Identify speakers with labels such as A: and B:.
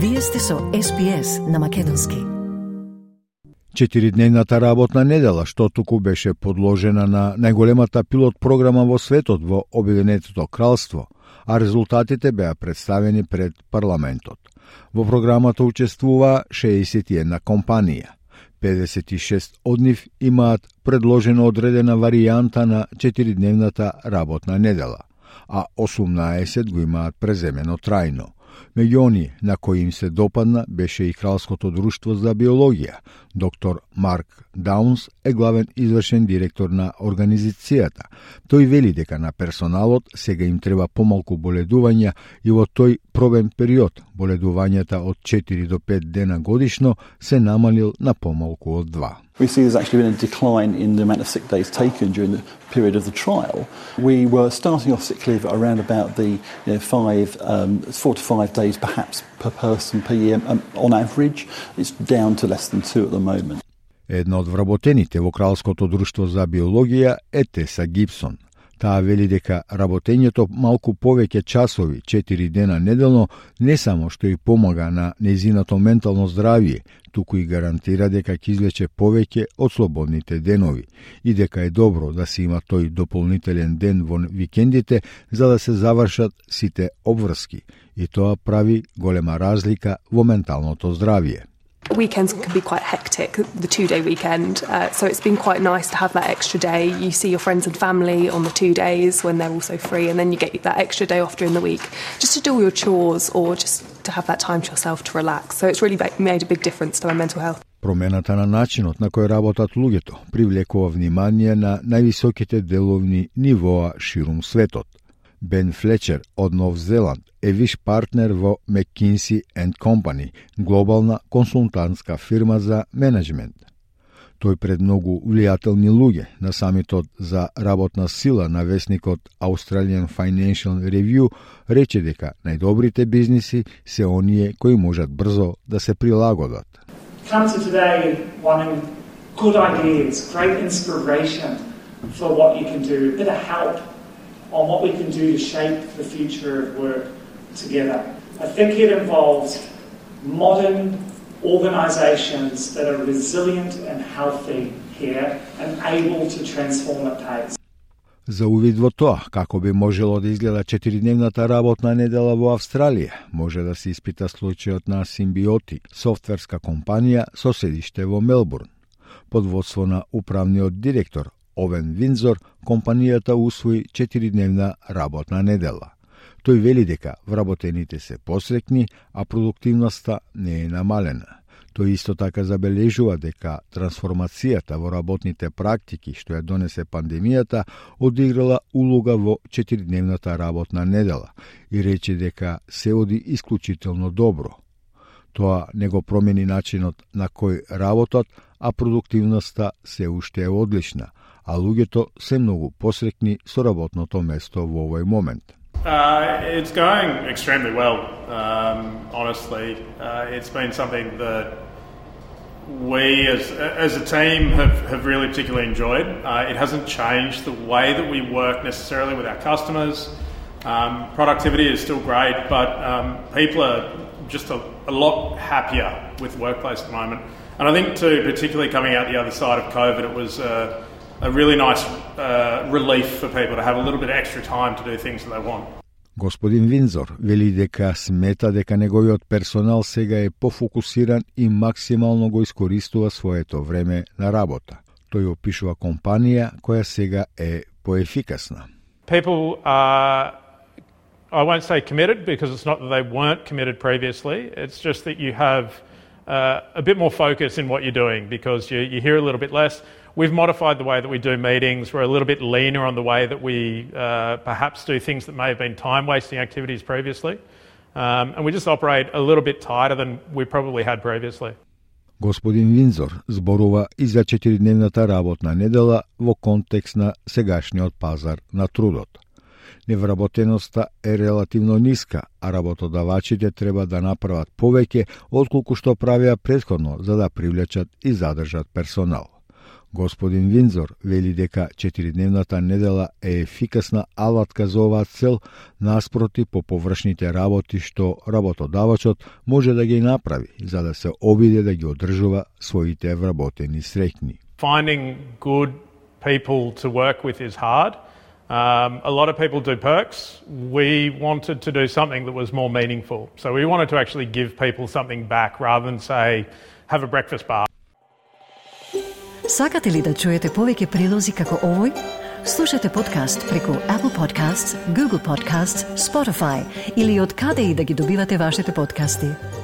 A: Вие сте со СПС на Македонски.
B: Четиридневната работна недела, што туку беше подложена на најголемата пилот програма во светот во Обединетото кралство, а резултатите беа представени пред парламентот. Во програмата учествува 61 компанија. 56 од нив имаат предложена одредена варијанта на четиридневната работна недела, а 18 го имаат преземено трајно. Меѓу они на кои им се допадна беше и Кралското друштво за биологија. Доктор Марк Даунс е главен извршен директор на организацијата. Тој вели дека на персоналот сега им треба помалку боледувања и во тој пробен период боледувањата од 4 до 5 дена годишно се намалил на помалку од 2.
C: We see there's actually been a decline in the amount of sick days taken during the period of the trial. We were starting off sick leave around about the you know, five, um, four to five days perhaps per person per year um, on average. It's down to less than two at the moment.
B: Една од вработените во Кралското друштво за биологија е Теса Гибсон – Таа вели дека работењето малку повеќе часови, 4 дена неделно, не само што и помага на незиното ментално здравје, туку и гарантира дека ќе излече повеќе од слободните денови и дека е добро да се има тој дополнителен ден во викендите за да се завршат сите обврски и тоа прави голема разлика во менталното здравје.
D: Weekends can be quite hectic, the two day weekend. Uh, so it's been quite nice to have that extra day. You see your friends and family on the two days when they're also free, and then you get that extra day off during the week just to do all your chores or just to have that time to yourself to relax. So it's really made a big difference to my mental health.
B: Промената на начинот на кој работат луѓето привлекува внимание на највисоките деловни нивоа ширум светот. Бен Флечер од Нов Зеланд е виш партнер во McKinsey Company, глобална консултантска фирма за менеджмент. Тој пред многу влијателни луѓе на самитот за работна сила на весникот Australian Financial Review рече дека најдобрите бизниси се оние кои можат брзо да се прилагодат.
E: Come to today wanting good ideas, great inspiration for what you can do, a bit of help on what we can do to shape the future of work together. I think it involves modern organisations that are resilient and healthy here and able to transform at pace.
B: За увид во тоа како би можело да изгледа четиридневната работна недела во Австралија, може да се испита случајот на Симбиоти, софтверска компанија со седиште во Мелбурн. Под водство на управниот директор Овен Винзор, компанијата усвои 4-дневна работна недела. Тој вели дека вработените се посрекни, а продуктивноста не е намалена. Тој исто така забележува дека трансформацијата во работните практики што ја донесе пандемијата одиграла улога во четиридневната работна недела и рече дека се оди исклучително добро. Тоа не го промени начинот на кој работат, а продуктивноста се уште е одлична, а луѓето се многу посрекни со работното место во овој момент.
F: Uh, it's going extremely well, um, honestly. Uh, it's been something that we as, as a team have, have really particularly enjoyed. Uh, it hasn't changed the way that we work necessarily with our customers. Um, productivity is still great, but um, people are just a, a lot happier with workplace at the moment. And I think, too, particularly coming out the other side of COVID, it was uh, a really nice uh, relief for people to have a little bit extra time to do things that they want.
B: Господин Винзор вели дека смета дека неговиот персонал сега е пофокусиран и максимално го искористува своето време на работа. Тој опишува компанија која сега е поефикасна.
G: People are I won't say committed because it's not that they weren't committed previously. It's just that you have uh, a bit more focus in what you're doing because you, you hear a little bit less. We've modified the way that we do meetings. We're a little bit leaner on the way that we uh, perhaps do things that may have been time wasting activities previously. Um, and we just operate a little bit tighter than we probably had previously.
B: Господин Винзор зборува и за четиридневната работна недела во контекст на сегашниот пазар на трудот. Невработеноста е релативно ниска, а работодавачите треба да направат повеќе отколку што правеа предходно за да привлечат и задржат персонал. Господин Винзор вели дека четиридневната недела е ефикасна алатка за оваа цел, наспроти по површните работи што работодавачот може да ги направи за да се обиде да ги одржува своите вработени среќни.
G: Finding good people to work with is hard. Um, a lot of people do perks. We wanted to do something that was more meaningful. So we wanted to actually give people something back rather than say, have a breakfast bar.
A: Сакате ли да чуете повеќе прилози како овој? Слушате подкаст преку Apple Podcasts, Google Podcasts, Spotify или од каде и да ги добивате вашите подкасти.